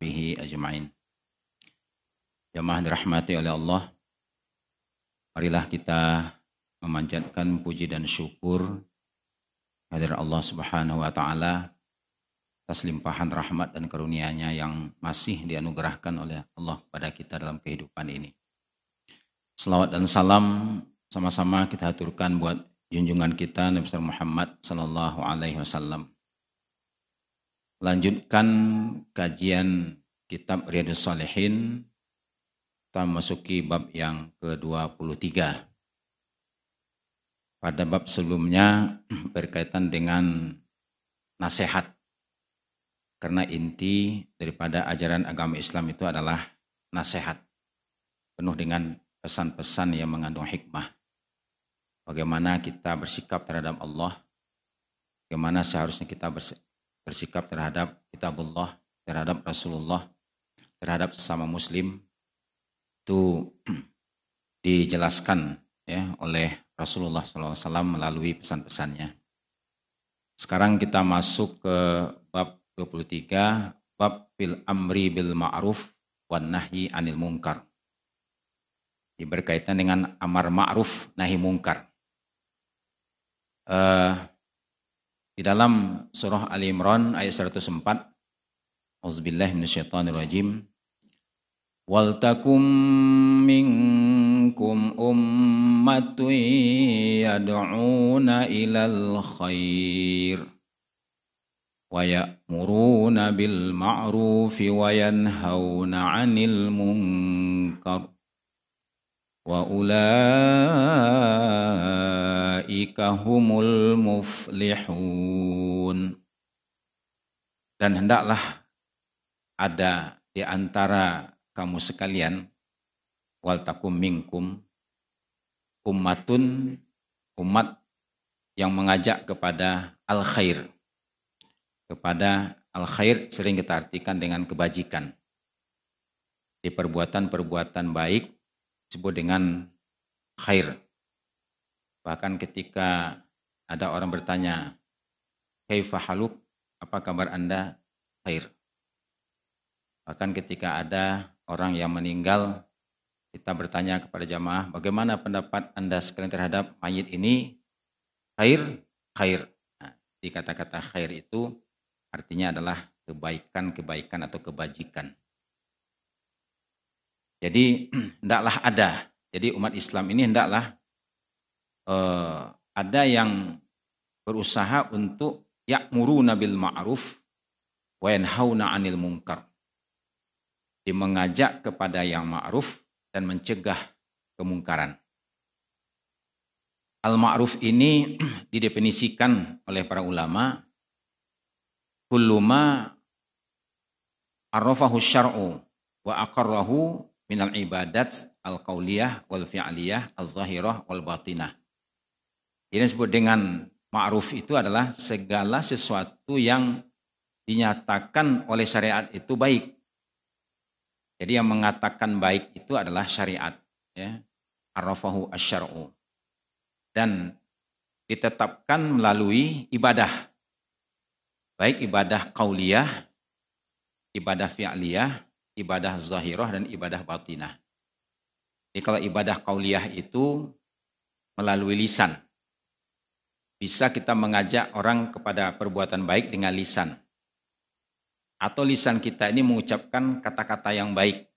bihi ajma'in. Jamaah dirahmati oleh Allah. Marilah kita memanjatkan puji dan syukur kehadirat Allah Subhanahu wa taala atas limpahan rahmat dan karunia-Nya yang masih dianugerahkan oleh Allah pada kita dalam kehidupan ini. Selawat dan salam sama-sama kita aturkan buat junjungan kita Nabi Muhammad sallallahu alaihi wasallam lanjutkan kajian kitab Riyadus Salihin. Kita masuki bab yang ke-23 pada bab sebelumnya berkaitan dengan nasihat. Karena inti daripada ajaran agama Islam itu adalah nasihat. Penuh dengan pesan-pesan yang mengandung hikmah. Bagaimana kita bersikap terhadap Allah? Bagaimana seharusnya kita bersikap terhadap kitabullah, terhadap Rasulullah, terhadap sesama muslim itu dijelaskan ya oleh Rasulullah SAW melalui pesan-pesannya. Sekarang kita masuk ke bab 23, bab bil amri bil ma'ruf wan nahi anil mungkar. Ini berkaitan dengan amar ma'ruf nahi mungkar. Uh, di dalam surah Ali Imran ayat 104, Auzubillahi minasyaitonirrajim. Wal takum minkum ummatun yad'una ilal khair wa ya'muruna bil ma'rufi wa yanhauna 'anil munkar wa ulaika humul muflihun. Dan hendaklah ada di antara kamu sekalian wal takum minkum ummatun umat yang mengajak kepada al khair kepada al khair sering kita artikan dengan kebajikan. Di perbuatan-perbuatan baik disebut dengan khair. Bahkan ketika ada orang bertanya, Kaifa haluk? Apa kabar Anda? Khair. Bahkan ketika ada orang yang meninggal, kita bertanya kepada jamaah, bagaimana pendapat Anda sekalian terhadap mayit ini? Khair? Khair. Nah, di kata-kata khair itu artinya adalah kebaikan-kebaikan atau kebajikan. Jadi hendaklah ada. Jadi umat Islam ini hendaklah uh, ada yang berusaha untuk ya'muruna bil ma'ruf wa 'anil munkar. Di mengajak kepada yang ma'ruf dan mencegah kemungkaran. Al-ma'ruf ini didefinisikan oleh para ulama kulluma arrafahu syar'u wa aqarrahu minal ibadat al-qauliyah wal fi'liyah al-zahirah wal batinah. Ini disebut dengan ma'ruf itu adalah segala sesuatu yang dinyatakan oleh syariat itu baik. Jadi yang mengatakan baik itu adalah syariat. Ya. Arrafahu asyar'u. Dan ditetapkan melalui ibadah. Baik ibadah qauliyah, ibadah fi'liyah, ibadah zahirah dan ibadah batinah. Jadi kalau ibadah kauliyah itu melalui lisan. Bisa kita mengajak orang kepada perbuatan baik dengan lisan. Atau lisan kita ini mengucapkan kata-kata yang baik.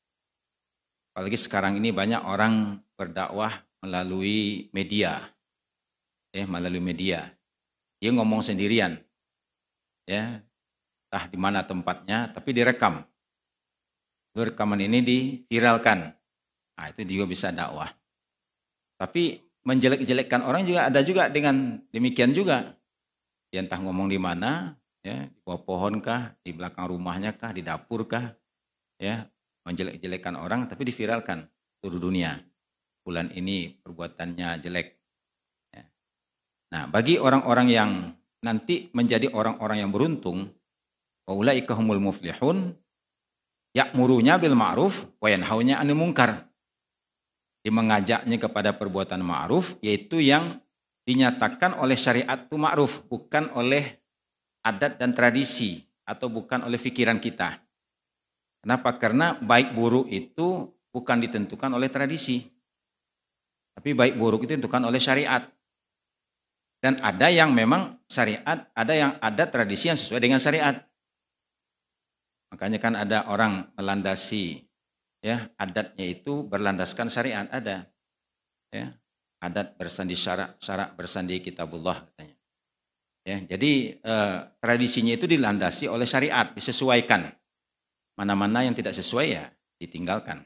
Apalagi sekarang ini banyak orang berdakwah melalui media. Eh, melalui media. Dia ngomong sendirian. Ya, entah di mana tempatnya, tapi direkam rekaman ini diviralkan. Nah, itu juga bisa dakwah. Tapi menjelek-jelekkan orang juga ada juga dengan demikian juga. Dia entah ngomong di mana, ya, di bawah pohon kah, di belakang rumahnya kah, di dapur kah, ya, menjelek-jelekkan orang tapi diviralkan seluruh dunia. Bulan ini perbuatannya jelek. Ya. Nah, bagi orang-orang yang nanti menjadi orang-orang yang beruntung, waulaika humul muflihun, Ya'murunya bil ma'ruf wa yanhaunya 'anil munkar. Mengajaknya kepada perbuatan ma'ruf yaitu yang dinyatakan oleh syariat itu ma'ruf, bukan oleh adat dan tradisi atau bukan oleh pikiran kita. Kenapa? Karena baik buruk itu bukan ditentukan oleh tradisi. Tapi baik buruk itu ditentukan oleh syariat. Dan ada yang memang syariat, ada yang ada tradisi yang sesuai dengan syariat. Makanya kan ada orang melandasi ya adatnya itu berlandaskan syariat ada. Ya, adat bersandi syarak, syarak bersandi kitabullah katanya. Ya, jadi eh, tradisinya itu dilandasi oleh syariat, disesuaikan. Mana-mana yang tidak sesuai ya ditinggalkan.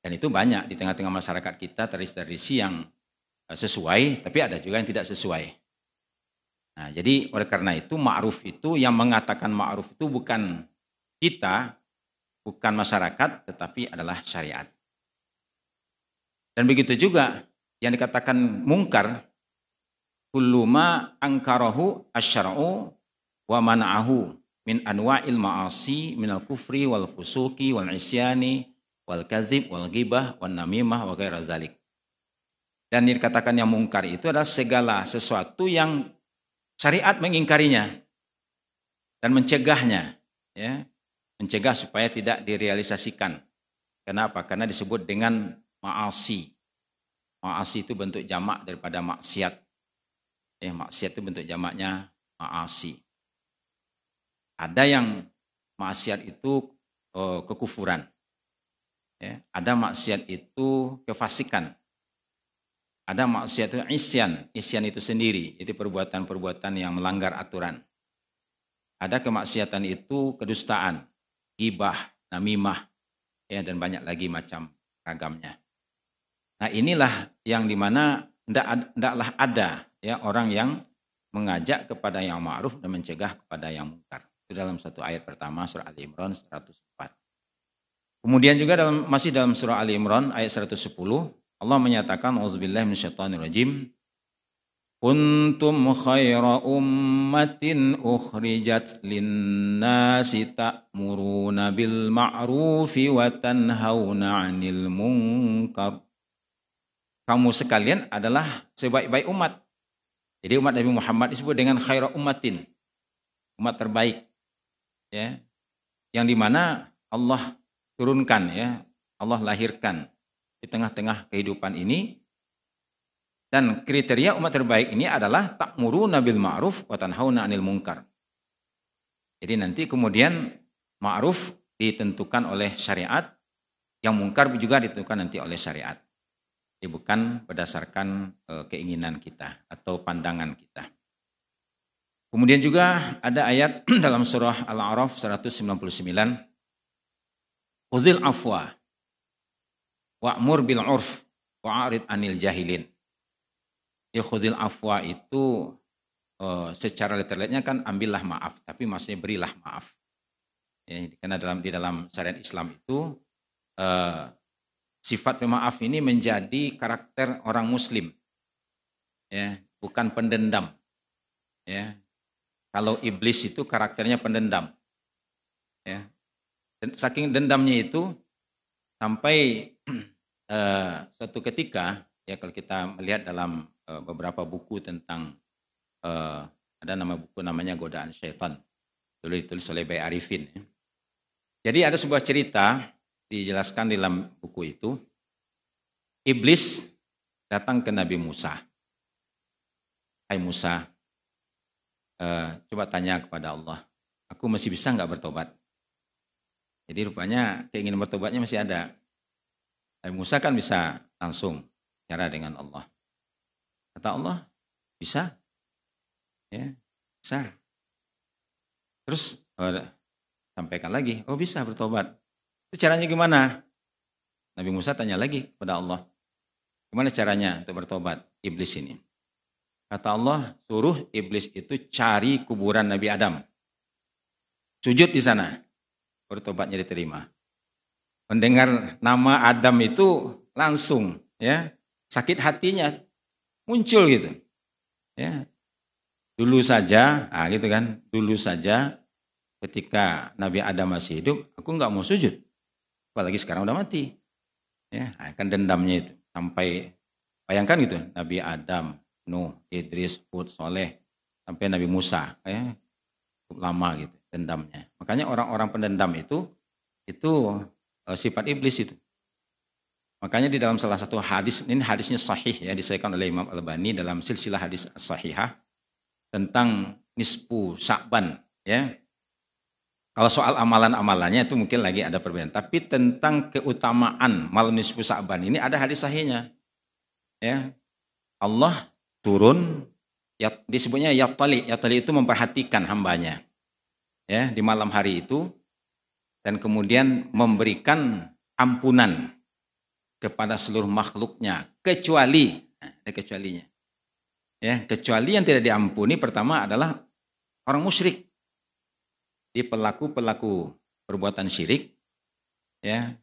Dan itu banyak di tengah-tengah masyarakat kita tradisi-tradisi yang eh, sesuai, tapi ada juga yang tidak sesuai. Nah, jadi oleh karena itu ma'ruf itu yang mengatakan ma'ruf itu bukan kita, bukan masyarakat, tetapi adalah syariat. Dan begitu juga yang dikatakan mungkar, kulluma angkarahu asyara'u wa mana'ahu min anwa'il ma'asi minal kufri wal fusuki wal isyani wal kazib wal ghibah wal namimah wa ghaira zalik. Dan dikatakan yang mungkar itu adalah segala sesuatu yang syariat mengingkarinya dan mencegahnya, ya, mencegah supaya tidak direalisasikan. Kenapa? Karena disebut dengan ma'asi. Ma'asi itu bentuk jamak daripada maksiat. Ya, maksiat itu bentuk jamaknya ma'asi. Ada yang maksiat itu oh, kekufuran. Ya, ada maksiat itu kefasikan. Ada maksiat itu isyan. Isyan itu sendiri. Itu perbuatan-perbuatan yang melanggar aturan. Ada kemaksiatan itu kedustaan, gibah, namimah, ya, dan banyak lagi macam ragamnya. Nah inilah yang di mana tidaklah ada ya orang yang mengajak kepada yang ma'ruf dan mencegah kepada yang mungkar. Itu dalam satu ayat pertama surah Ali Imran 104. Kemudian juga dalam masih dalam surah Ali Imran ayat 110 Allah menyatakan auzubillahi minasyaitonirrajim Kuntum khaira ummatin ukhrijat linnasi ta'muruna bil ma'rufi wa tanhauna 'anil munkar. Kamu sekalian adalah sebaik-baik umat. Jadi umat Nabi Muhammad disebut dengan khaira ummatin. Umat terbaik ya yang di mana Allah turunkan ya Allah lahirkan di tengah-tengah kehidupan ini dan kriteria umat terbaik ini adalah takmuru nabil ma'ruf wa tanhauna 'anil munkar. Jadi nanti kemudian ma'ruf ditentukan oleh syariat, yang mungkar juga ditentukan nanti oleh syariat. Jadi bukan berdasarkan eh, keinginan kita atau pandangan kita. Kemudian juga ada ayat dalam surah Al-A'raf 199. Uzil afwa wa'mur bil urf wa'arid anil jahilin. Ya khudil afwa itu uh, secara literalnya kan ambillah maaf, tapi maksudnya berilah maaf. Ya, karena dalam di dalam syariat Islam itu uh, sifat pemaaf ini menjadi karakter orang muslim. Ya, bukan pendendam. Ya, kalau iblis itu karakternya pendendam. Ya. Saking dendamnya itu sampai uh, suatu ketika ya kalau kita melihat dalam uh, beberapa buku tentang uh, ada nama buku namanya Godaan Syaitan. Dulu ditulis oleh Bay Arifin. Ya. Jadi ada sebuah cerita dijelaskan dalam buku itu. Iblis datang ke Nabi Musa. Hai Musa, uh, coba tanya kepada Allah, aku masih bisa nggak bertobat? Jadi rupanya keinginan bertobatnya masih ada. Tapi Musa kan bisa langsung cara dengan Allah. Kata Allah, bisa. Ya, bisa. Terus oh, sampaikan lagi, oh bisa bertobat. Itu caranya gimana? Nabi Musa tanya lagi kepada Allah, gimana caranya untuk bertobat iblis ini? Kata Allah, suruh iblis itu cari kuburan Nabi Adam. Sujud di sana. Bertobatnya diterima. Mendengar nama Adam itu langsung ya sakit hatinya muncul gitu. Ya. Dulu saja, ah gitu kan, dulu saja ketika Nabi Adam masih hidup, aku nggak mau sujud. Apalagi sekarang udah mati. Ya, akan dendamnya itu sampai bayangkan gitu, Nabi Adam Nuh, Idris, Hud, Soleh, sampai Nabi Musa. Ya, cukup lama gitu dendamnya. Makanya orang-orang pendendam itu itu uh, sifat iblis itu. Makanya di dalam salah satu hadis, ini hadisnya sahih ya, disahkan oleh Imam Al-Bani dalam silsilah hadis sahihah tentang nisfu Sa'ban ya. Kalau soal amalan-amalannya itu mungkin lagi ada perbedaan. Tapi tentang keutamaan malam nisfu Sa'ban ini ada hadis sahihnya. Ya. Allah turun ya, disebutnya yatali. Yatali itu memperhatikan hambanya. Ya, di malam hari itu dan kemudian memberikan ampunan kepada seluruh makhluknya kecuali nah, ada kecualinya. Ya kecuali yang tidak diampuni pertama adalah orang musyrik. Di pelaku pelaku perbuatan syirik ya.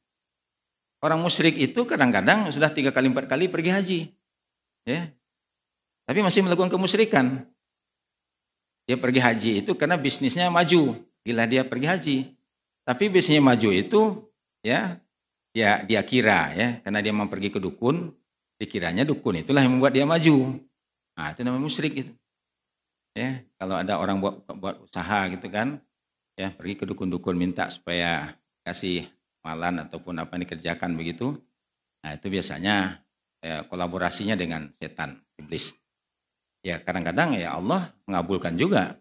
Orang musyrik itu kadang-kadang sudah tiga kali empat kali pergi haji ya. Tapi masih melakukan kemusyrikan. Dia pergi haji itu karena bisnisnya maju. Bila dia pergi haji. Tapi bisnisnya maju itu ya dia dia kira ya. Karena dia mau pergi ke dukun dikiranya dukun. Itulah yang membuat dia maju. Nah itu namanya musyrik itu. Ya kalau ada orang buat buat usaha gitu kan ya pergi ke dukun-dukun minta supaya kasih malan ataupun apa yang dikerjakan begitu. Nah itu biasanya ya, kolaborasinya dengan setan iblis. Ya kadang-kadang ya Allah mengabulkan juga.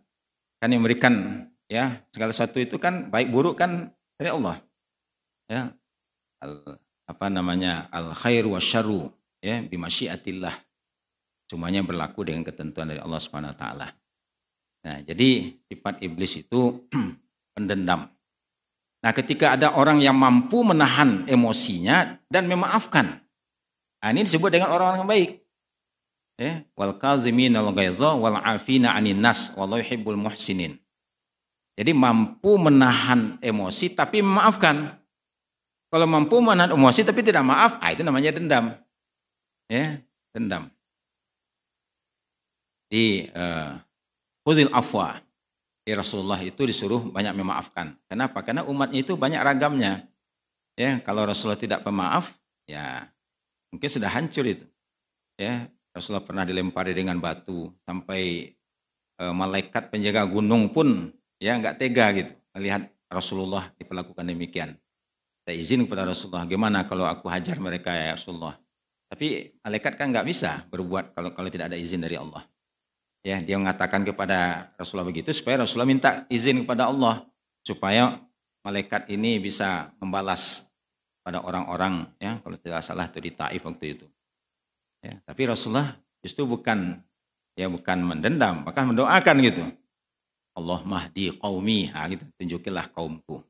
Kan yang memberikan ya segala sesuatu itu kan baik buruk kan dari Allah. Ya al, apa namanya al khair wa syarru ya bimasyiatillah. Semuanya berlaku dengan ketentuan dari Allah Subhanahu wa taala. Nah, jadi sifat iblis itu pendendam. Nah, ketika ada orang yang mampu menahan emosinya dan memaafkan. Nah, ini disebut dengan orang-orang yang baik. Ya, wal kazimin al ghaiza wal afina 'anin nas wallahu yuhibbul muhsinin. Jadi mampu menahan emosi tapi memaafkan. Kalau mampu menahan emosi tapi tidak maaf, ah itu namanya dendam. Ya, dendam. Di uh, afwa. Di Rasulullah itu disuruh banyak memaafkan. Kenapa? Karena umatnya itu banyak ragamnya. Ya, kalau Rasulullah tidak pemaaf, ya mungkin sudah hancur itu. Ya, Rasulullah pernah dilempari dengan batu sampai uh, malaikat penjaga gunung pun ya nggak tega gitu melihat Rasulullah diperlakukan demikian. Saya izin kepada Rasulullah, gimana kalau aku hajar mereka ya Rasulullah. Tapi malaikat kan nggak bisa berbuat kalau kalau tidak ada izin dari Allah. Ya, dia mengatakan kepada Rasulullah begitu supaya Rasulullah minta izin kepada Allah supaya malaikat ini bisa membalas pada orang-orang ya kalau tidak salah itu di Taif waktu itu. Ya, tapi Rasulullah justru bukan ya bukan mendendam, bahkan mendoakan gitu. Allah mahdi qaumi, ha, gitu, tunjukilah kaumku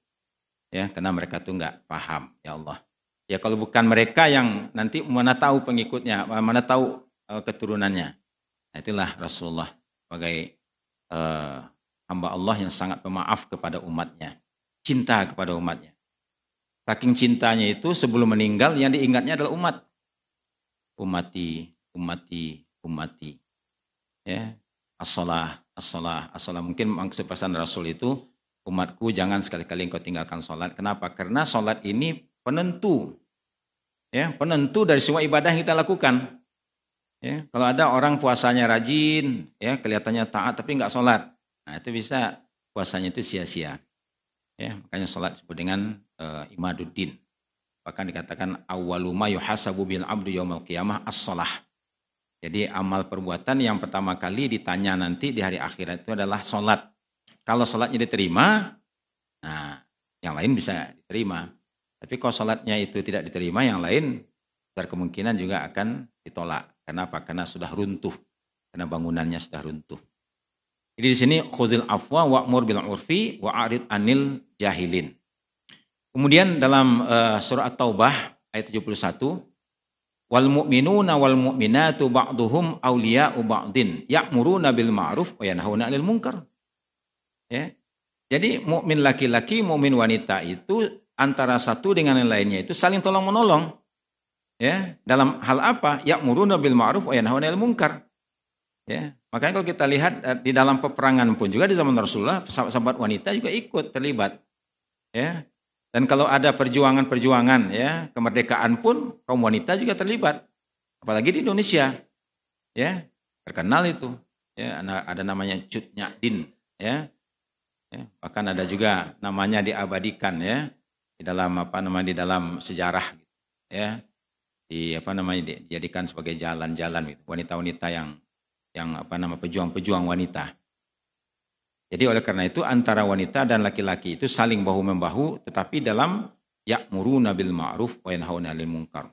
ya karena mereka tuh nggak paham ya Allah. Ya kalau bukan mereka yang nanti mana tahu pengikutnya mana tahu uh, keturunannya. Nah, itulah Rasulullah sebagai uh, hamba Allah yang sangat pemaaf kepada umatnya cinta kepada umatnya. Saking cintanya itu sebelum meninggal yang diingatnya adalah umat. Umati umati umati. Ya as-salah as-salah. Mungkin maksud pesan Rasul itu umatku jangan sekali-kali engkau tinggalkan sholat. Kenapa? Karena sholat ini penentu. Ya, penentu dari semua ibadah yang kita lakukan. Ya, kalau ada orang puasanya rajin, ya kelihatannya taat tapi nggak sholat, nah itu bisa puasanya itu sia-sia. Ya, makanya sholat disebut dengan uh, imaduddin. Bahkan dikatakan awaluma yuhasabu bil abdu yaumal qiyamah as-sholah. Jadi amal perbuatan yang pertama kali ditanya nanti di hari akhirat itu adalah sholat. Kalau sholatnya diterima, nah yang lain bisa diterima. Tapi kalau sholatnya itu tidak diterima, yang lain besar kemungkinan juga akan ditolak. Kenapa? Karena sudah runtuh. Karena bangunannya sudah runtuh. Jadi di sini khuzil afwa wa'mur bil urfi wa'arid anil jahilin. Kemudian dalam uh, surah At-Taubah ayat 71 wal mu'minuna wal mu'minatu ba'duhum awliya'u ba'din ya'muruna bil ma'ruf wa yanhauna 'anil munkar. Ya. Jadi mukmin laki-laki, mukmin wanita itu antara satu dengan yang lainnya itu saling tolong menolong. Ya, dalam hal apa? Ya muruna bil ma'ruf wa yanhauna 'anil munkar. Ya, makanya kalau kita lihat eh, di dalam peperangan pun juga di zaman Rasulullah sahabat wanita juga ikut terlibat. Ya. Dan kalau ada perjuangan-perjuangan ya, kemerdekaan pun kaum wanita juga terlibat. Apalagi di Indonesia. Ya, terkenal itu. Ya, ada namanya Cut Din, ya. Ya, bahkan ada juga namanya diabadikan ya. di dalam apa namanya di dalam sejarah ya di apa namanya dijadikan sebagai jalan-jalan gitu. wanita-wanita yang yang apa nama pejuang-pejuang wanita. Jadi oleh karena itu antara wanita dan laki-laki itu saling bahu membahu tetapi dalam ya'muruna bil ma'ruf wa yanhauna 'anil munkar.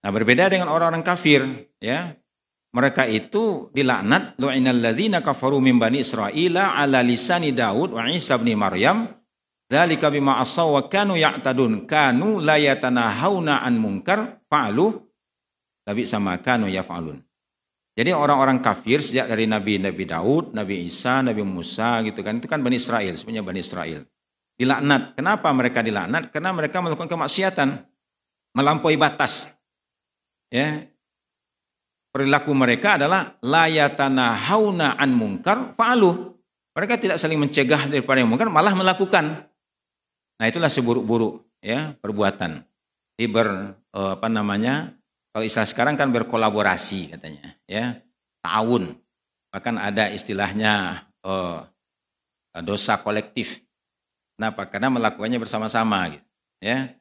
Nah, berbeda dengan orang-orang kafir, ya. Mereka itu dilaknat lu'inal ladzina kafaru min bani Israila ala lisani Daud wa Isa bin Maryam dzalika bima asaw wa kanu ya'tadun kanu la yatanahawna an munkar fa'alu tapi sama kanu yaf'alun. Jadi orang-orang kafir sejak dari Nabi Nabi Daud, Nabi Isa, Nabi Musa gitu kan itu kan Bani Israel, sebenarnya Bani Israel. Dilaknat. Kenapa mereka dilaknat? Karena mereka melakukan kemaksiatan, melampaui batas. Ya, perilaku mereka adalah layatana hauna an mungkar fa'alu. Mereka tidak saling mencegah daripada yang mungkar, malah melakukan. Nah itulah seburuk-buruk ya perbuatan. Ini ber eh, apa namanya? Kalau istilah sekarang kan berkolaborasi katanya, ya tahun. Bahkan ada istilahnya eh, dosa kolektif. Kenapa? Karena melakukannya bersama-sama, gitu. Ya.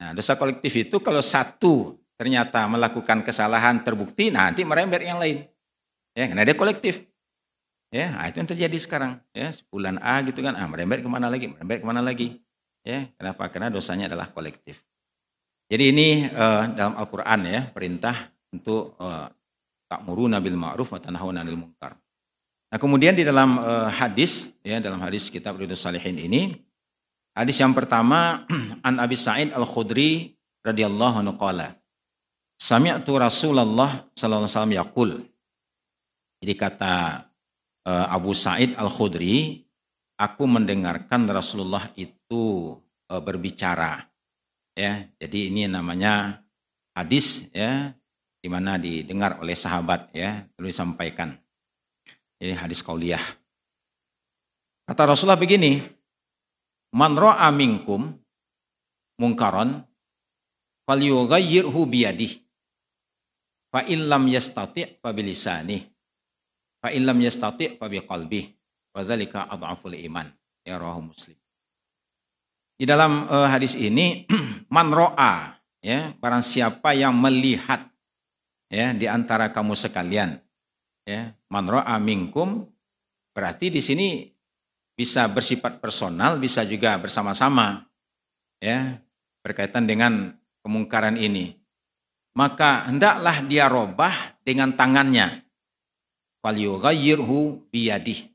Nah, dosa kolektif itu kalau satu ternyata melakukan kesalahan terbukti, nah, nanti merembet yang lain. Ya, karena dia kolektif. Ya, nah, itu yang terjadi sekarang. Ya, sebulan A gitu kan, ah merembet ke mana lagi, merembet ke mana lagi. Ya, kenapa? Karena dosanya adalah kolektif. Jadi ini uh, dalam Al-Quran ya perintah untuk uh, takmuru nabil ma'ruf wa tanahuna anil munkar. Nah kemudian di dalam uh, hadis ya dalam hadis kitab Ridho Salihin ini hadis yang pertama an Abi Sa'id Al Khudri radhiyallahu anhu Sami'tu Rasulullah sallallahu alaihi wasallam yaqul. Jadi kata uh, Abu Sa'id Al-Khudri, aku mendengarkan Rasulullah itu uh, berbicara. Ya, jadi ini namanya hadis ya di mana didengar oleh sahabat ya, lalu disampaikan. Ini hadis kauliah. Kata Rasulullah begini, "Man ra'a minkum mungkaron falyughayyirhu biyadihi." Fa illam yastati' fa bilisani. Fa illam yastati' fa biqalbih. Wa zalika adhaful iman. Ya rawahu Muslim. Di dalam uh, hadis ini man ro'a ya barang siapa yang melihat ya di antara kamu sekalian ya man ro'a minkum berarti di sini bisa bersifat personal bisa juga bersama-sama ya berkaitan dengan kemungkaran ini maka hendaklah dia robah dengan tangannya. Falyughayyirhu biyadih.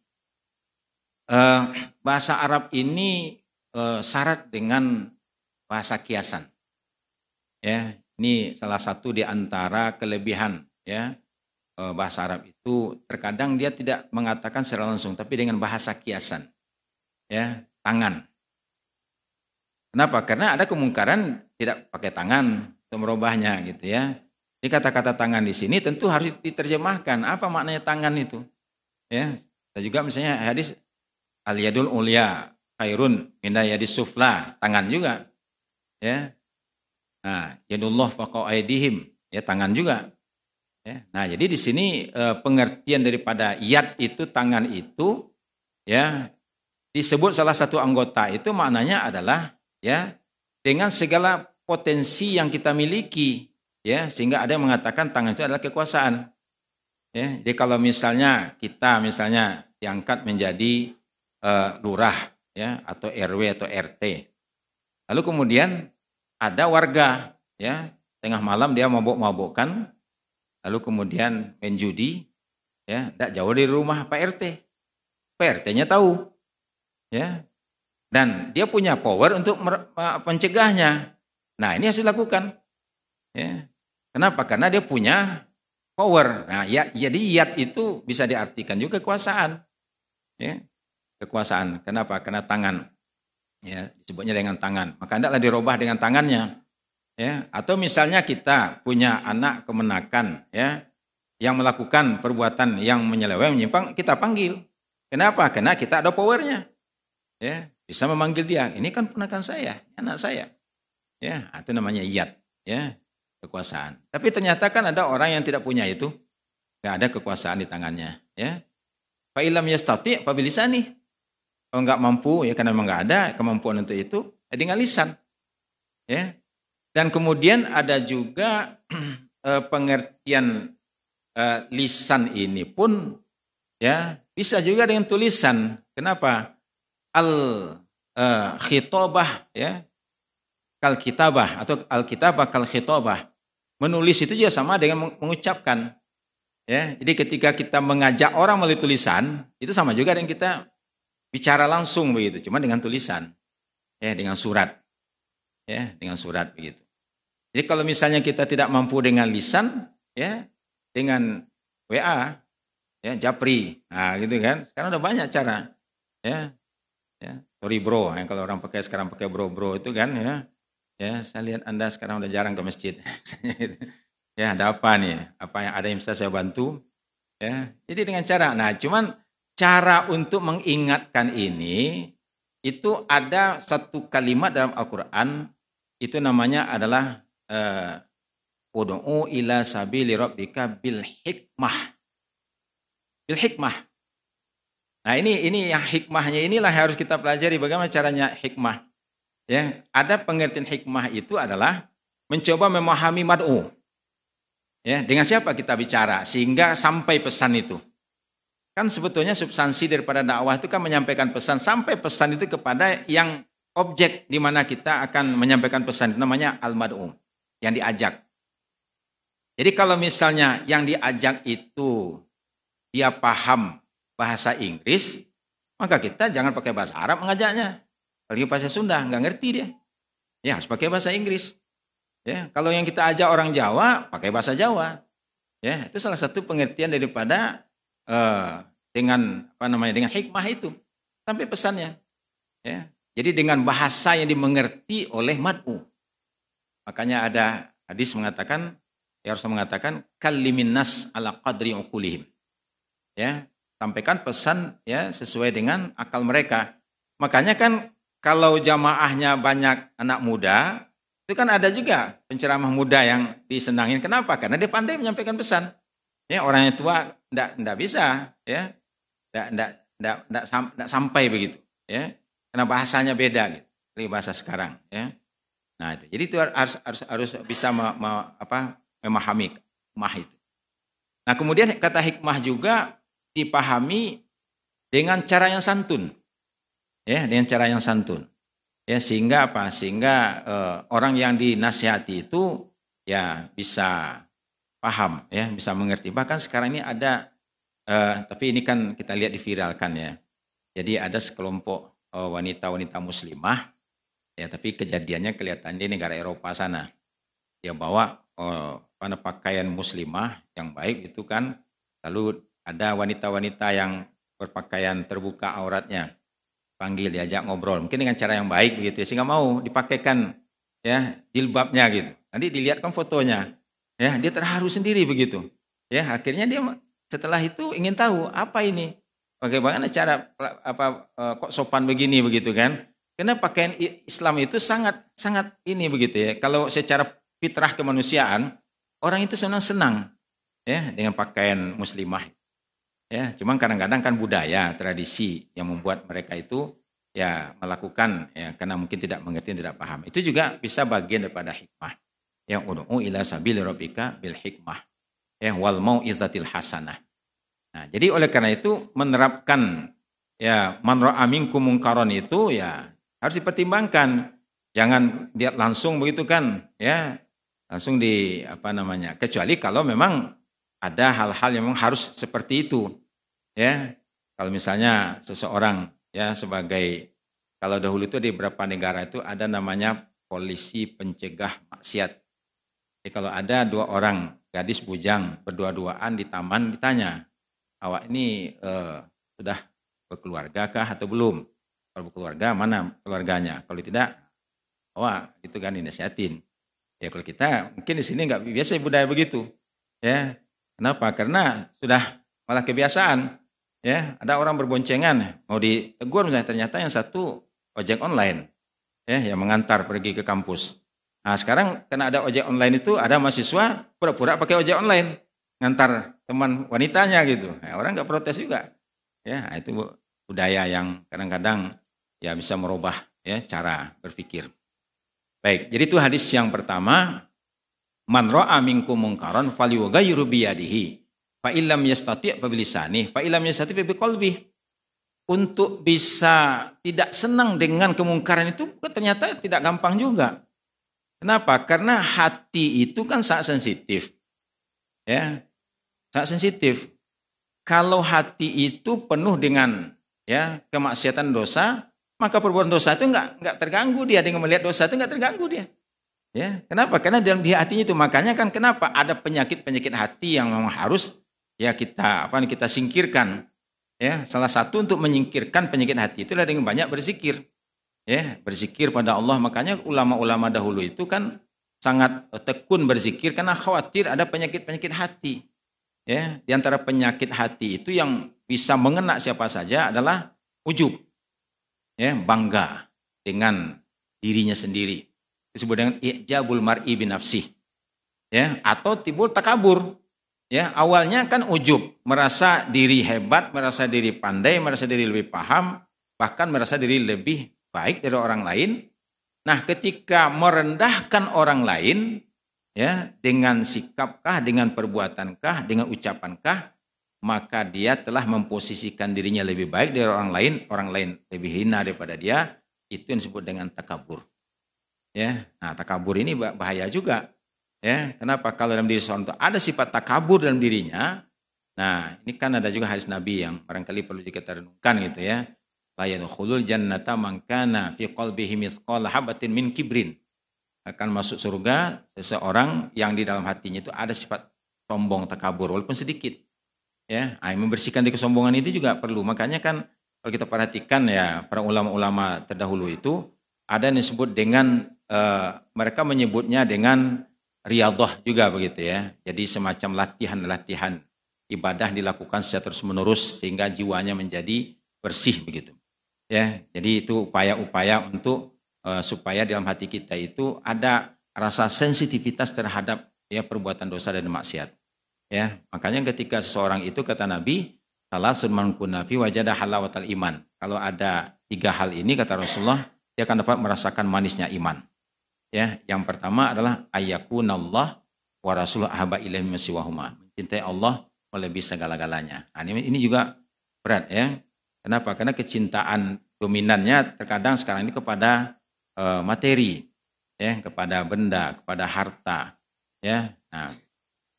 Uh, bahasa Arab ini uh, syarat dengan bahasa kiasan. Ya, ini salah satu di antara kelebihan ya uh, bahasa Arab itu terkadang dia tidak mengatakan secara langsung tapi dengan bahasa kiasan. Ya, tangan. Kenapa? Karena ada kemungkaran tidak pakai tangan, merubahnya gitu ya. Ini kata-kata tangan di sini tentu harus diterjemahkan. Apa maknanya tangan itu? Ya, kita juga misalnya hadis al yadul ulia khairun minda yadis sufla, tangan juga. Ya. Nah, yadullah faqau aidihim, ya tangan juga. Ya. Nah, jadi di sini eh, pengertian daripada yad itu tangan itu ya disebut salah satu anggota itu maknanya adalah ya dengan segala potensi yang kita miliki ya sehingga ada yang mengatakan tangan itu adalah kekuasaan. Ya jadi kalau misalnya kita misalnya diangkat menjadi uh, lurah ya atau RW atau RT lalu kemudian ada warga ya tengah malam dia mabuk-mabukkan lalu kemudian main judi ya tidak jauh dari rumah Pak RT Pak RT-nya tahu ya dan dia punya power untuk mencegahnya Nah ini harus dilakukan. Ya. Kenapa? Karena dia punya power. Nah ya, jadi yat itu bisa diartikan juga kekuasaan. Ya. Kekuasaan. Kenapa? Karena tangan. Ya, disebutnya dengan tangan. Maka hendaklah dirubah dengan tangannya. Ya, atau misalnya kita punya anak kemenakan ya yang melakukan perbuatan yang menyeleweng menyimpang kita panggil. Kenapa? Karena kita ada powernya. Ya, bisa memanggil dia. Ini kan ponakan saya, anak saya. Ya, itu namanya yat, ya, kekuasaan. Tapi ternyata kan ada orang yang tidak punya itu, nggak ada kekuasaan di tangannya, ya. Fa'ilam yastati fabilisani. Kalau nggak mampu, ya karena memang nggak ada kemampuan untuk itu, dengan lisan. Ya. Dan kemudian ada juga eh, pengertian eh, lisan ini pun ya bisa juga dengan tulisan. Kenapa? Al uh, khitobah ya kal kitabah atau al kitabah. Menulis itu juga sama dengan mengucapkan. Ya, jadi ketika kita mengajak orang melalui tulisan, itu sama juga dengan kita bicara langsung begitu, cuma dengan tulisan. Ya, dengan surat. Ya, dengan surat begitu. Jadi kalau misalnya kita tidak mampu dengan lisan, ya, dengan WA, ya, Japri, nah gitu kan. Sekarang udah banyak cara. Ya, ya, sorry bro, yang kalau orang pakai sekarang pakai bro bro itu kan, ya, ya, saya lihat anda sekarang udah jarang ke masjid. Ya, ada apa nih? Apa yang ada yang bisa saya bantu? Ya, jadi dengan cara, nah cuman cara untuk mengingatkan ini itu ada satu kalimat dalam Al-Quran itu namanya adalah uh, Udu'u ila sabili rabbika bil hikmah. Bil hikmah. Nah ini ini yang hikmahnya inilah yang harus kita pelajari bagaimana caranya hikmah. Ya, ada pengertian hikmah itu adalah mencoba memahami mad'u. Ya, dengan siapa kita bicara sehingga sampai pesan itu. Kan sebetulnya substansi daripada dakwah itu kan menyampaikan pesan sampai pesan itu kepada yang objek di mana kita akan menyampaikan pesan namanya al-mad'um, yang diajak. Jadi kalau misalnya yang diajak itu dia paham bahasa Inggris, maka kita jangan pakai bahasa Arab mengajaknya. Kalau bahasa Sunda nggak ngerti dia. Ya harus pakai bahasa Inggris. Ya, kalau yang kita ajak orang Jawa pakai bahasa Jawa. Ya, itu salah satu pengertian daripada uh, dengan apa namanya dengan hikmah itu sampai pesannya. Ya. Jadi dengan bahasa yang dimengerti oleh mat'u. Makanya ada hadis mengatakan ya harus mengatakan kalimin nas ala qadri uqulihim. Ya, sampaikan pesan ya sesuai dengan akal mereka. Makanya kan kalau jamaahnya banyak anak muda, itu kan ada juga penceramah muda yang disenangin. Kenapa? Karena dia pandai menyampaikan pesan. Ya, orang yang tua enggak, enggak bisa, ya. Enggak, enggak, enggak, enggak, enggak sampai begitu, ya. Karena bahasanya beda gitu. Dari bahasa sekarang, ya. Nah, itu. Jadi itu harus harus harus bisa me, me, apa, memahami hikmah itu. Nah, kemudian kata hikmah juga dipahami dengan cara yang santun. Ya, dengan cara yang santun. Ya, sehingga apa? Sehingga uh, orang yang dinasihati itu ya bisa paham ya, bisa mengerti. Bahkan sekarang ini ada uh, tapi ini kan kita lihat diviralkan ya. Jadi ada sekelompok wanita wanita-wanita muslimah ya, tapi kejadiannya kelihatan di negara Eropa sana. Dia bawa uh, pakaian muslimah yang baik itu kan lalu ada wanita-wanita yang berpakaian terbuka auratnya panggil diajak ngobrol. Mungkin dengan cara yang baik begitu ya sehingga mau dipakaikan ya jilbabnya gitu. Nanti dilihatkan fotonya ya dia terharu sendiri begitu. Ya akhirnya dia setelah itu ingin tahu apa ini? Bagaimana cara apa e, kok sopan begini? begitu kan. Karena pakaian Islam itu sangat sangat ini begitu ya. Kalau secara fitrah kemanusiaan orang itu senang senang ya dengan pakaian muslimah Ya, cuman kadang-kadang kan budaya, tradisi yang membuat mereka itu ya melakukan ya karena mungkin tidak mengerti tidak paham. Itu juga bisa bagian daripada hikmah. Yang ud'u ila sabil rabbika bil hikmah. Ya wal mau'izatil hasanah. Nah, jadi oleh karena itu menerapkan ya man ra'a minkum mungkaron itu ya harus dipertimbangkan. Jangan lihat langsung begitu kan, ya. Langsung di apa namanya? Kecuali kalau memang ada hal-hal yang memang harus seperti itu. Ya, kalau misalnya seseorang ya sebagai kalau dahulu itu di beberapa negara itu ada namanya polisi pencegah maksiat. Jadi kalau ada dua orang gadis bujang berdua-duaan di taman ditanya, awak ini eh, sudah berkeluarga kah atau belum? Kalau berkeluarga mana keluarganya? Kalau tidak, awak itu kan dinasihatin. Ya kalau kita mungkin di sini nggak biasa budaya begitu. Ya, Kenapa? Karena sudah malah kebiasaan. Ya, ada orang berboncengan mau ditegur misalnya ternyata yang satu ojek online ya yang mengantar pergi ke kampus. Nah, sekarang karena ada ojek online itu ada mahasiswa pura-pura pakai ojek online ngantar teman wanitanya gitu. Nah, orang nggak protes juga. Ya, nah, itu budaya yang kadang-kadang ya bisa merubah ya cara berpikir. Baik, jadi itu hadis yang pertama. Man ra'a minkum mungkaran falyughayyiru biyadihi. Fa illam yastati' fa bilisani, fa illam yastati' fa biqalbi. Untuk bisa tidak senang dengan kemungkaran itu ternyata tidak gampang juga. Kenapa? Karena hati itu kan sangat sensitif. Ya. Sangat sensitif. Kalau hati itu penuh dengan ya kemaksiatan dosa, maka perbuatan dosa itu enggak enggak terganggu dia dengan melihat dosa itu enggak terganggu dia. Ya, kenapa? Karena dalam di hatinya itu makanya kan kenapa ada penyakit-penyakit hati yang memang harus ya kita apa kita singkirkan. Ya, salah satu untuk menyingkirkan penyakit hati itulah dengan banyak berzikir. Ya, berzikir pada Allah. Makanya ulama-ulama dahulu itu kan sangat tekun berzikir karena khawatir ada penyakit-penyakit hati. Ya, di antara penyakit hati itu yang bisa mengena siapa saja adalah ujub ya bangga dengan dirinya sendiri disebut dengan ijabul mar'i bin nafsi ya atau timbul takabur. Ya awalnya kan ujub merasa diri hebat merasa diri pandai merasa diri lebih paham bahkan merasa diri lebih baik dari orang lain. Nah ketika merendahkan orang lain ya dengan sikapkah dengan perbuatankah dengan ucapankah maka dia telah memposisikan dirinya lebih baik dari orang lain, orang lain lebih hina daripada dia, itu yang disebut dengan takabur. Ya, nah takabur ini bahaya juga. Ya, kenapa? Kalau dalam diri seorang itu ada sifat takabur dalam dirinya, nah ini kan ada juga hadis Nabi yang barangkali perlu kita renungkan gitu ya. La yadkhulul jannata man kana fi qalbihi misqala habatin min kibrin. Akan masuk surga seseorang yang di dalam hatinya itu ada sifat sombong takabur walaupun sedikit ya nah, membersihkan di kesombongan itu juga perlu makanya kan kalau kita perhatikan ya para ulama-ulama terdahulu itu ada yang disebut dengan uh, mereka menyebutnya dengan riyadhah juga begitu ya jadi semacam latihan-latihan ibadah dilakukan secara terus menerus sehingga jiwanya menjadi bersih begitu ya jadi itu upaya-upaya untuk uh, supaya dalam hati kita itu ada rasa sensitivitas terhadap ya perbuatan dosa dan maksiat Ya, makanya ketika seseorang itu kata Nabi, salah sunman kunafi wajada halawatal iman. Kalau ada tiga hal ini kata Rasulullah, dia akan dapat merasakan manisnya iman. Ya, yang pertama adalah ayakunallah wa rasulullah ahaba ilaihi masiwahuma. Mencintai Allah melebihi segala-galanya. Nah, ini, ini juga berat ya. Kenapa? Karena kecintaan dominannya terkadang sekarang ini kepada uh, materi, ya, kepada benda, kepada harta, ya. Nah,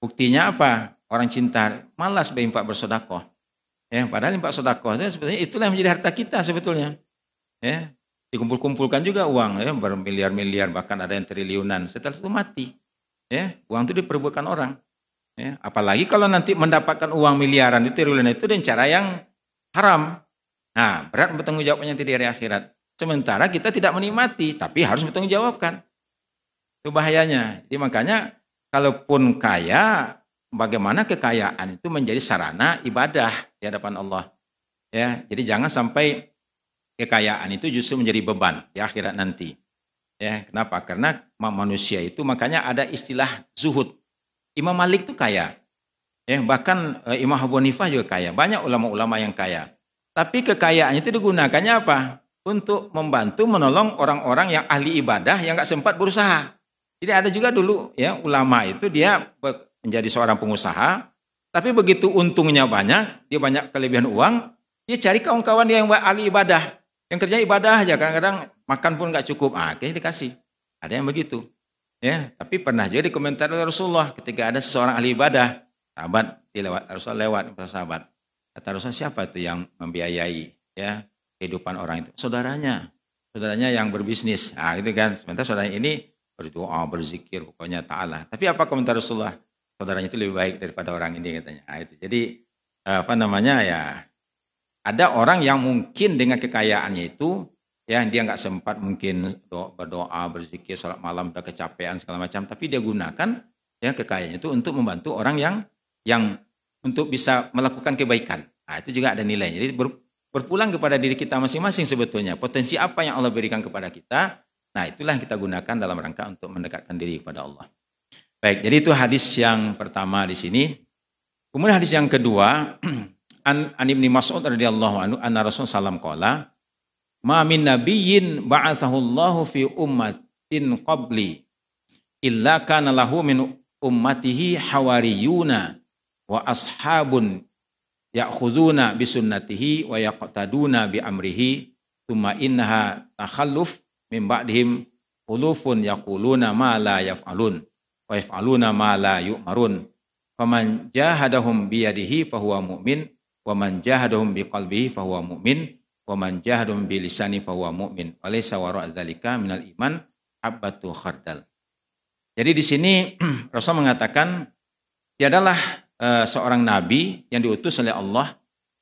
Buktinya apa? Orang cinta malas berinfak bersodakoh. Ya, padahal infak sodakoh itu sebetulnya itulah yang menjadi harta kita sebetulnya. Ya, dikumpul-kumpulkan juga uang ya bermiliar-miliar bahkan ada yang triliunan setelah itu mati. Ya, uang itu diperbuatkan orang. Ya, apalagi kalau nanti mendapatkan uang miliaran itu triliunan itu dengan cara yang haram. Nah, berat bertanggung jawabnya nanti di hari akhirat. Sementara kita tidak menikmati, tapi harus bertanggung jawabkan. Itu bahayanya. Jadi makanya kalaupun kaya, bagaimana kekayaan itu menjadi sarana ibadah di hadapan Allah. Ya, jadi jangan sampai kekayaan itu justru menjadi beban di akhirat nanti. Ya, kenapa? Karena manusia itu makanya ada istilah zuhud. Imam Malik itu kaya. Ya, bahkan eh, Imam Abu Hanifah juga kaya. Banyak ulama-ulama yang kaya. Tapi kekayaannya itu digunakannya apa? Untuk membantu menolong orang-orang yang ahli ibadah yang nggak sempat berusaha. Jadi ada juga dulu ya ulama itu dia menjadi seorang pengusaha, tapi begitu untungnya banyak, dia banyak kelebihan uang, dia cari kawan-kawan yang ahli ibadah, yang kerja ibadah aja kadang-kadang makan pun nggak cukup, ah kayaknya dikasih. Ada yang begitu. Ya, tapi pernah juga komentar oleh Rasulullah ketika ada seseorang ahli ibadah, sahabat dilewat Rasulullah lewat sahabat. Kata Rasulullah siapa itu yang membiayai ya kehidupan orang itu? Saudaranya. Saudaranya yang berbisnis. Ah itu kan. Sementara saudaranya ini berdoa, berzikir, pokoknya ta'ala. Tapi apa komentar Rasulullah? Saudaranya itu lebih baik daripada orang ini katanya. Nah, itu. Jadi apa namanya ya ada orang yang mungkin dengan kekayaannya itu ya dia nggak sempat mungkin berdoa, berzikir, sholat malam, udah kecapean segala macam, tapi dia gunakan ya kekayaannya itu untuk membantu orang yang yang untuk bisa melakukan kebaikan. Nah, itu juga ada nilainya. Jadi berpulang kepada diri kita masing-masing sebetulnya. Potensi apa yang Allah berikan kepada kita, Nah, itulah yang kita gunakan dalam rangka untuk mendekatkan diri kepada Allah. Baik, jadi itu hadis yang pertama di sini. Kemudian hadis yang kedua, an, an Ibnu Mas'ud radhiyallahu anhu anna Rasul sallam qala ma min nabiyyin ba'athahullahu fi ummatin qabli illa kana lahu min ummatihi hawariyuna wa ashabun ya'khuduna bi sunnatihi wa yaqtaduna bi amrihi thumma innaha takhalluf min ba'dihim ulufun yaquluna ma la yaf'alun wa yaf'aluna ma la yu'marun faman jahadahum bi yadihi fahuwa mu'min wa man jahadahum bi qalbihi fahuwa mu'min wa man jahadahum bi lisani fahuwa mu'min wa laysa wara dzalika minal iman abatu khardal jadi di sini Rasul mengatakan tiadalah uh, seorang nabi yang diutus oleh Allah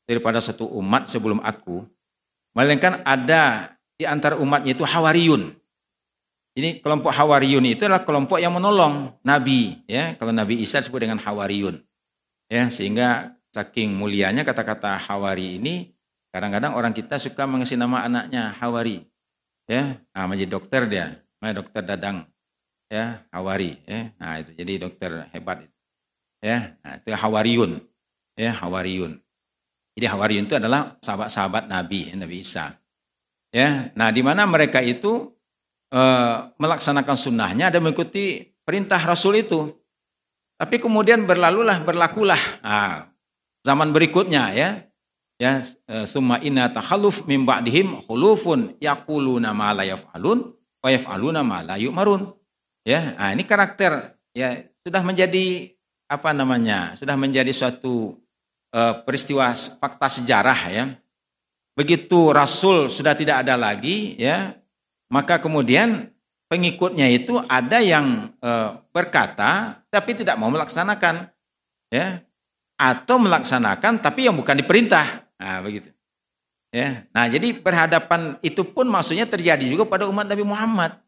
daripada satu umat sebelum aku, melainkan ada di antara umatnya itu Hawariyun. Ini kelompok Hawariyun itu adalah kelompok yang menolong Nabi, ya. Kalau Nabi Isa disebut dengan Hawariyun, ya. Sehingga saking mulianya kata-kata Hawari ini, kadang-kadang orang kita suka mengasih nama anaknya Hawari, ya. Nah, menjadi dokter dia, dokter Dadang, ya Hawari, ya. Nah itu jadi dokter hebat ya. Nah, itu Hawariyun ya Hawariyun jadi Hawariyun itu adalah sahabat-sahabat Nabi Nabi Isa ya. Nah di mana mereka itu e, melaksanakan sunnahnya dan mengikuti perintah Rasul itu. Tapi kemudian berlalulah berlakulah. Nah, zaman berikutnya ya. Ya eh, summa inna takhalluf min ba'dihim khulufun yaquluna ma la yaf'alun wa yaf'aluna ma la yu'marun. Ya nah, ini karakter ya sudah menjadi apa namanya sudah menjadi suatu uh, peristiwa fakta sejarah ya. Begitu Rasul sudah tidak ada lagi ya, maka kemudian pengikutnya itu ada yang uh, berkata tapi tidak mau melaksanakan ya atau melaksanakan tapi yang bukan diperintah. Nah, begitu. Ya. Nah, jadi berhadapan itu pun maksudnya terjadi juga pada umat Nabi Muhammad.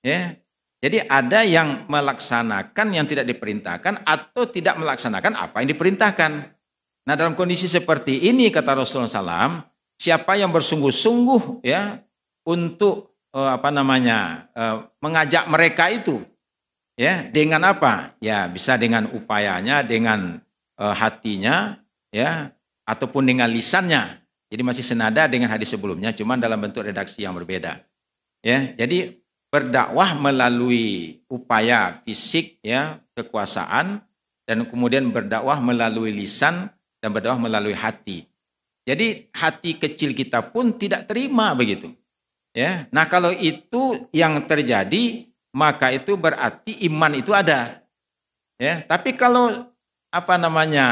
Ya. Jadi ada yang melaksanakan yang tidak diperintahkan atau tidak melaksanakan apa yang diperintahkan. Nah dalam kondisi seperti ini kata Rasulullah SAW, siapa yang bersungguh-sungguh ya untuk eh, apa namanya eh, mengajak mereka itu ya dengan apa? Ya bisa dengan upayanya, dengan eh, hatinya ya ataupun dengan lisannya. Jadi masih senada dengan hadis sebelumnya, cuman dalam bentuk redaksi yang berbeda. Ya, jadi berdakwah melalui upaya fisik ya kekuasaan dan kemudian berdakwah melalui lisan dan berdakwah melalui hati. Jadi hati kecil kita pun tidak terima begitu. Ya. Nah, kalau itu yang terjadi maka itu berarti iman itu ada. Ya, tapi kalau apa namanya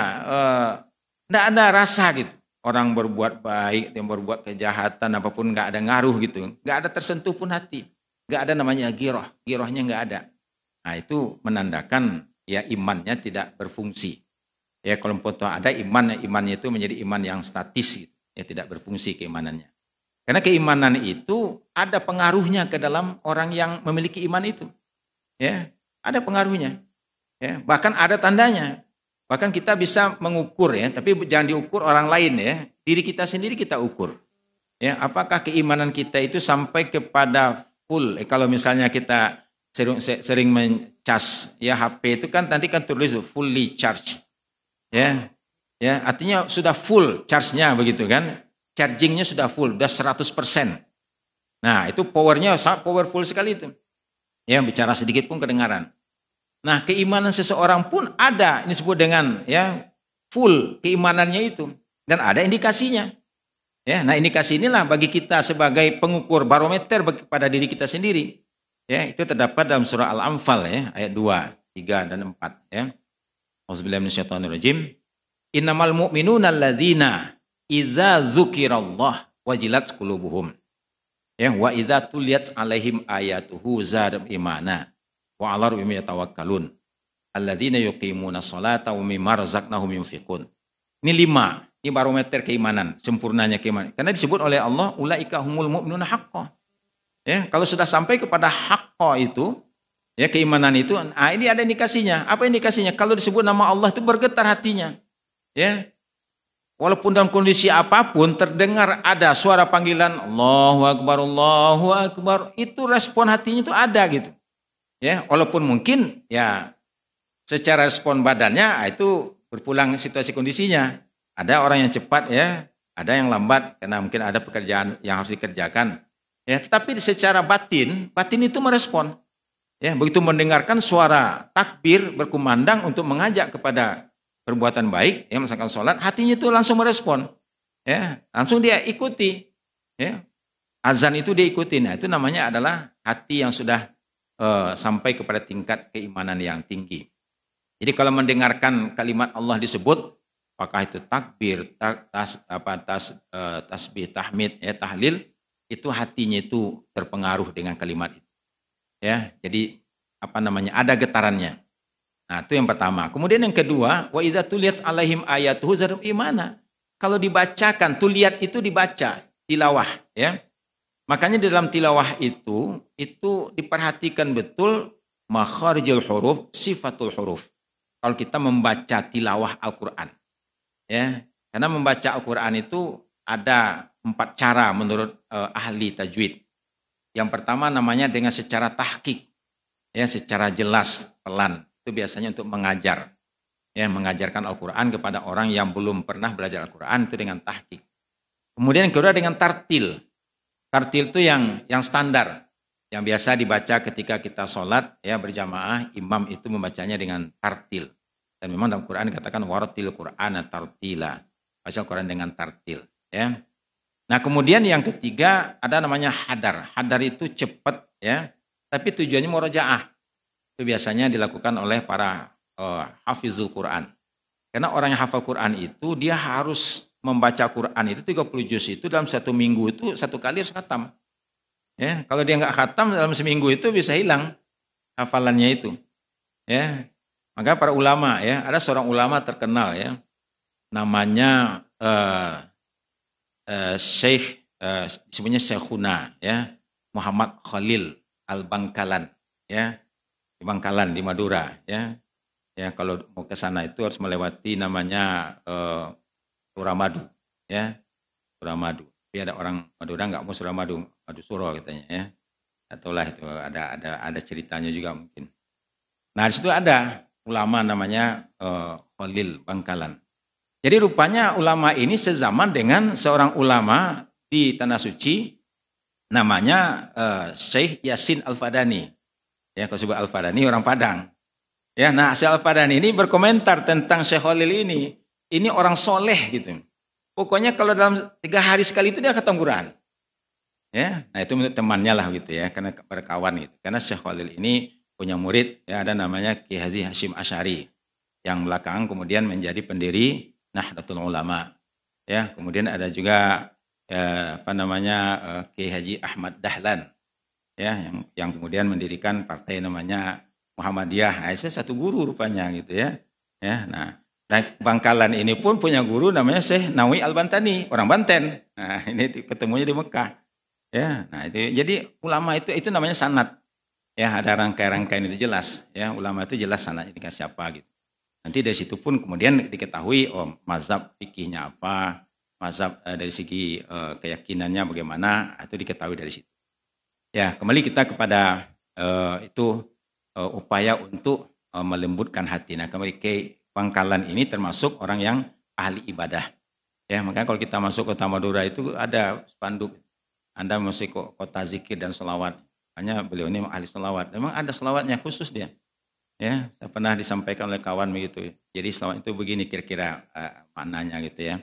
tidak eh, ada rasa gitu. Orang berbuat baik, yang berbuat kejahatan apa pun nggak ada ngaruh gitu, nggak ada tersentuh pun hati. Gak ada namanya giroh, girohnya nggak ada. Nah itu menandakan ya imannya tidak berfungsi. Ya kalau ada iman, imannya itu menjadi iman yang statis, gitu. ya tidak berfungsi keimanannya. Karena keimanan itu ada pengaruhnya ke dalam orang yang memiliki iman itu. Ya, ada pengaruhnya. Ya, bahkan ada tandanya. Bahkan kita bisa mengukur ya, tapi jangan diukur orang lain ya. Diri kita sendiri kita ukur. Ya, apakah keimanan kita itu sampai kepada full. Eh, kalau misalnya kita sering sering mencas ya HP itu kan nanti kan tulis fully charge. Ya. Ya, artinya sudah full charge-nya begitu kan. Chargingnya sudah full, sudah 100%. Nah, itu powernya sangat powerful sekali itu. Ya, bicara sedikit pun kedengaran. Nah, keimanan seseorang pun ada, ini disebut dengan ya full keimanannya itu dan ada indikasinya. Ya, nah indikasi inilah bagi kita sebagai pengukur barometer bagi, pada diri kita sendiri. Ya, itu terdapat dalam surah Al-Anfal ya, ayat 2, 3 dan 4 ya. Auzubillahi minasyaitonirrajim. Innamal mu'minuna alladzina idza dzukirallah wajilat qulubuhum. Ya, wa idza tuliyat alaihim ayatuhu zadam imana wa 'ala rabbihim yatawakkalun. Alladzina yuqimuna sholata wa mimma razaqnahum yunfiqun. Ini lima ini barometer keimanan, sempurnanya keimanan. Karena disebut oleh Allah, ulaika humul mu'minuna haqqo. Ya, kalau sudah sampai kepada haqqo itu, ya keimanan itu, ah ini ada indikasinya. Apa indikasinya? Kalau disebut nama Allah itu bergetar hatinya. Ya. Walaupun dalam kondisi apa pun terdengar ada suara panggilan Allahu akbar Allahu akbar, itu respon hatinya itu ada gitu. Ya, walaupun mungkin ya secara respon badannya ah, itu berpulang situasi kondisinya. Ada orang yang cepat ya, Ada yang lambat karena mungkin ada pekerjaan yang harus dikerjakan. Ya, tetapi secara batin, batin itu merespon. Ya, begitu mendengarkan suara takbir berkumandang untuk mengajak kepada perbuatan baik, ya misalkan sholat, hatinya itu langsung merespon. Ya, langsung dia ikuti. Ya, azan itu dia ikuti. Nah, itu namanya adalah hati yang sudah uh, sampai kepada tingkat keimanan yang tinggi. Jadi kalau mendengarkan kalimat Allah disebut, apakah itu takbir, tak, tas, apa, tas, uh, tasbih, tahmid, ya, tahlil, itu hatinya itu terpengaruh dengan kalimat itu. Ya, jadi apa namanya? Ada getarannya. Nah, itu yang pertama. Kemudian yang kedua, wa idza tuliyat alaihim ayatuhu zarum imana. Kalau dibacakan, tuliat itu dibaca, tilawah, ya. Makanya di dalam tilawah itu itu diperhatikan betul makharijul huruf, sifatul huruf. Kalau kita membaca tilawah Al-Qur'an. Ya, karena membaca Al-Qur'an itu ada empat cara menurut uh, ahli tajwid. Yang pertama namanya dengan secara tahqiq. Ya, secara jelas, pelan. Itu biasanya untuk mengajar ya mengajarkan Al-Qur'an kepada orang yang belum pernah belajar Al-Qur'an itu dengan tahqiq. Kemudian kedua dengan tartil. Tartil itu yang yang standar, yang biasa dibaca ketika kita sholat ya berjamaah, imam itu membacanya dengan tartil. Dan memang dalam Quran dikatakan waratil Qur'an tartila. Baca Al-Quran dengan tartil. Ya. Nah kemudian yang ketiga ada namanya hadar. Hadar itu cepat ya, tapi tujuannya murojaah. Itu biasanya dilakukan oleh para uh, hafizul Quran. Karena orang yang hafal Quran itu dia harus membaca Quran itu 30 juz itu dalam satu minggu itu satu kali harus khatam. Ya, kalau dia nggak khatam dalam seminggu itu bisa hilang hafalannya itu. Ya. Maka para ulama ya, ada seorang ulama terkenal ya. Namanya uh, uh, Syekh uh, disebutnya Syekhuna ya, Muhammad Khalil Al-Bangkalan ya. Di Bangkalan di Madura ya ya kalau mau ke sana itu harus melewati namanya uh, Suramadu ya. Suramadu. Tapi ada orang Madura nggak mau Suramadu Madu Suro katanya ya. Atau lah itu ada ada ada ceritanya juga mungkin. Nah di situ ada ulama namanya uh, Khalil Bangkalan. Jadi rupanya ulama ini sezaman dengan seorang ulama di tanah suci namanya uh, Syekh Yasin Al-Fadani. Ya kalau sebut Al-Fadani orang Padang. Ya, nah Syekh Al-Fadani ini berkomentar tentang Syekh Khalil ini. Ini orang soleh gitu. Pokoknya kalau dalam tiga hari sekali itu dia ketemu Quran. Ya, nah itu menurut temannya lah gitu ya, karena berkawan gitu. Karena Syekh Khalil ini punya murid ya ada namanya Ki Haji Hashim Asyari yang belakang kemudian menjadi pendiri Nahdlatul Ulama. Ya, kemudian ada juga ya, apa namanya eh, Ki Haji Ahmad Dahlan ya yang yang kemudian mendirikan partai namanya Muhammadiyah. Aisyah satu guru rupanya gitu ya. Ya, nah, nah Bangkalan ini pun punya guru namanya Syekh Nawi Al-Bantani, orang Banten. Nah, ini ketemunya di Mekah. Ya, nah itu jadi ulama itu itu namanya sanat. Ya, ada rangkaian-rangkaian itu jelas. Ya, ulama itu jelas sanatnya dengan siapa gitu. Nanti dari situ pun kemudian diketahui oh mazhab fikihnya apa, mazhab eh, dari segi eh, keyakinannya bagaimana, itu diketahui dari situ. Ya, kembali kita kepada eh, itu uh, upaya untuk uh, melembutkan hati. Nah, kembali ke Pangkalan ini termasuk orang yang ahli ibadah. Ya, makanya kalau kita masuk kota Madura itu ada spanduk. Anda masuk kota zikir dan selawat. Hanya beliau ini ahli selawat. Memang ada selawatnya khusus dia. Ya, saya pernah disampaikan oleh kawan begitu. Jadi selawat itu begini kira-kira uh, maknanya gitu ya.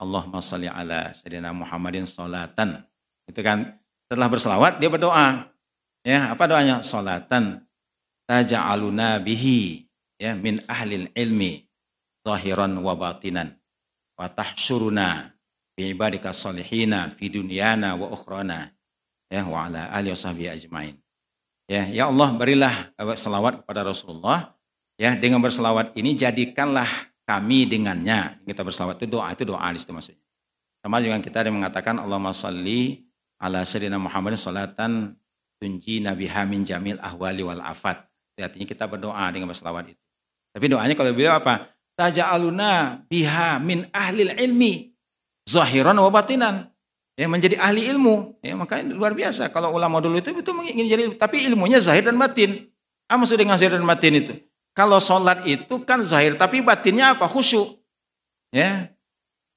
Allahumma salli ala sayyidina Muhammadin salatan. Itu kan setelah berselawat dia berdoa. Ya, apa doanya? Salatan taj'aluna bihi ya min ahlil ilmi zahiran wa batinan. Wa tahsyuruna bi ibadika salihina fi dunyana wa ukhrana ya wa ala alihi washabihi ajmain. Ya ya Allah berilah selawat kepada Rasulullah. Ya dengan berselawat ini jadikanlah kami dengannya. Kita berselawat itu doa itu doa di situ maksudnya. Sama juga kita ada mengatakan Allahumma salli ala sayyidina Muhammadin salatan tunji nabi hamin jamil ahwali wal afat. Artinya kita berdoa dengan berselawat itu. Tapi doanya kalau beliau apa? Taja'aluna biha min ahlil ilmi zahiran wa batinan. Ya, menjadi ahli ilmu. Ya, makanya luar biasa. Kalau ulama dulu itu itu ingin jadi tapi ilmunya zahir dan batin. Apa maksud dengan zahir dan batin itu? Kalau sholat itu kan zahir, tapi batinnya apa? Khusyuk. Ya.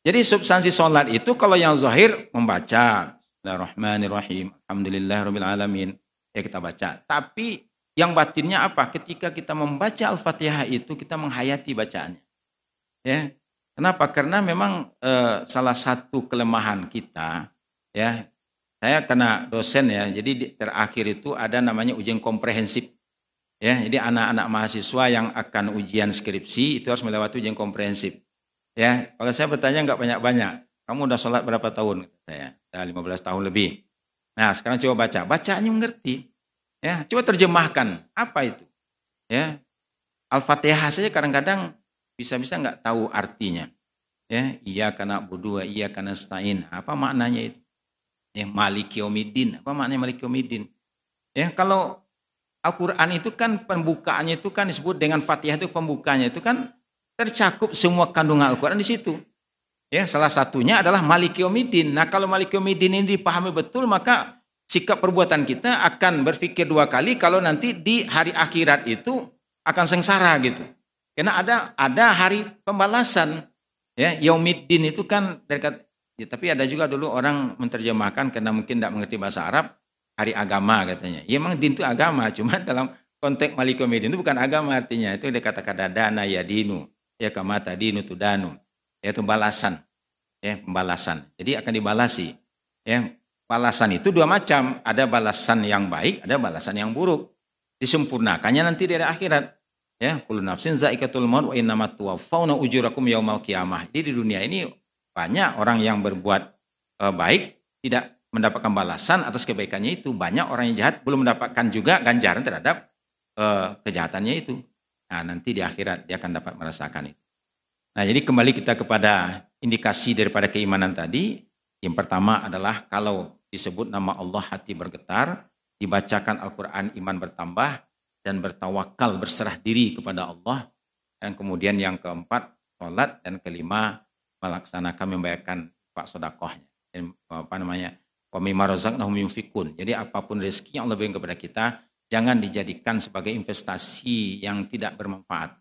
Jadi substansi sholat itu kalau yang zahir membaca Bismillahirrahmanirrahim. Alhamdulillahirabbil alamin. Ya kita baca. Tapi yang batinnya apa? Ketika kita membaca Al-Fatihah itu kita menghayati bacaannya. Ya. Kenapa? Karena memang e, salah satu kelemahan kita ya. Saya kena dosen ya. Jadi di, terakhir itu ada namanya ujian komprehensif. Ya, jadi anak-anak mahasiswa yang akan ujian skripsi itu harus melewati ujian komprehensif. Ya, kalau saya bertanya nggak banyak-banyak. Kamu udah sholat berapa tahun? Saya, ya, 15 tahun lebih. Nah, sekarang coba baca. Bacaannya mengerti. Ya, coba terjemahkan. Apa itu? Ya, Al-Fatihah saja kadang-kadang bisa-bisa nggak tahu artinya. Ya, iya karena berdua, iya karena stain. Apa maknanya itu? Ya, Malik Yomidin. Apa maknanya Malik Yomidin? Ya, kalau Al-Quran itu kan pembukaannya itu kan disebut dengan Fatihah itu pembukanya itu kan tercakup semua kandungan Al-Quran di situ. Ya, salah satunya adalah Malik Yomidin. Nah, kalau Malik Yomidin ini dipahami betul, maka sikap perbuatan kita akan berpikir dua kali kalau nanti di hari akhirat itu akan sengsara gitu. Karena ada ada hari pembalasan. Ya, Yaumiddin itu kan dekat ya, tapi ada juga dulu orang menerjemahkan karena mungkin tidak mengerti bahasa Arab, hari agama katanya. Ya memang din itu agama, cuma dalam konteks Malik Yomidin itu bukan agama artinya. Itu ada kata-kata dana ya dinu ya kamata dinu tudanu yaitu balasan ya pembalasan jadi akan dibalasi ya balasan itu dua macam. Ada balasan yang baik ada balasan yang buruk. Disempurnakannya nanti dari akhirat. Ya kullu nafsin zaikatul maut wa innamat tuwaffawna ujurakum yaumal qiyamah jadi di dunia ini banyak orang yang berbuat eh, baik tidak mendapatkan balasan atas kebaikannya itu. Banyak orang yang jahat belum mendapatkan juga ganjaran terhadap uh, kejahatannya itu. Nah, nanti di akhirat dia akan dapat merasakan itu. Nah, jadi kembali kita kepada indikasi daripada keimanan tadi. Yang pertama adalah kalau disebut nama Allah hati bergetar, dibacakan Al-Quran iman bertambah, dan bertawakal berserah diri kepada Allah. Dan kemudian yang keempat, sholat. Dan kelima, melaksanakan membayarkan pak sodakohnya. Dan apa namanya, wa mimma razaqnahum yunfikun. Jadi apa pun rezeki yang berikan kepada kita, jangan dijadikan sebagai investasi yang tidak bermanfaat.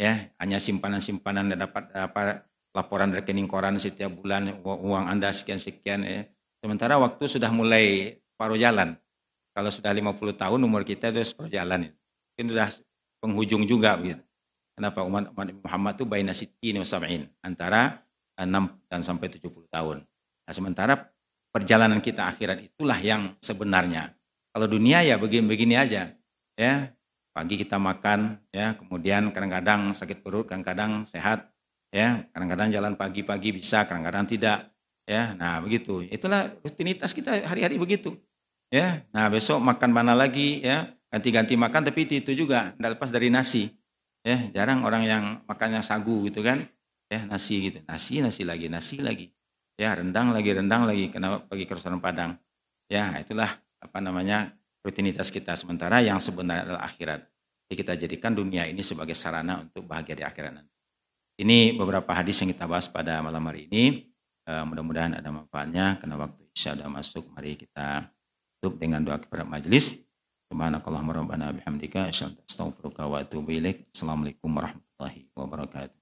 Ya, hanya simpanan-simpanan dapat apa laporan rekening koran setiap bulan uang Anda sekian-sekian ya. Sementara waktu sudah mulai separuh jalan. Kalau sudah 50 tahun umur kita itu separuh jalan. Ya. Mungkin sudah penghujung juga begitu. Kenapa umat, umat Muhammad itu baina sittin sab'in antara 6 dan sampai 70 tahun. Nah, sementara perjalanan kita akhirat itulah yang sebenarnya kalau dunia ya begini-begini aja. Ya, pagi kita makan, ya, kemudian kadang-kadang sakit perut, kadang-kadang sehat, ya, kadang-kadang jalan pagi-pagi bisa, kadang-kadang tidak, ya. Nah, begitu. Itulah rutinitas kita hari-hari begitu. Ya. Nah, besok makan mana lagi, ya. Ganti-ganti makan tapi itu, juga tidak lepas dari nasi. Ya, jarang orang yang makannya sagu gitu kan. Ya, nasi gitu. Nasi, nasi lagi, nasi lagi. Ya, rendang lagi, rendang lagi. Kenapa pagi ke restoran Padang? Ya, itulah apa namanya rutinitas kita sementara yang sebenarnya adalah akhirat. Jadi kita jadikan dunia ini sebagai sarana untuk bahagia di akhirat nanti. Ini beberapa hadis yang kita bahas pada malam hari ini. Uh, mudah-mudahan ada manfaatnya karena waktu isya sudah masuk. Mari kita tutup dengan doa kepada majelis. Subhanakallahumma rabbana bihamdika asyhadu an la ilaha illa anta astaghfiruka wa atubu ilaik. Assalamualaikum warahmatullahi wabarakatuh.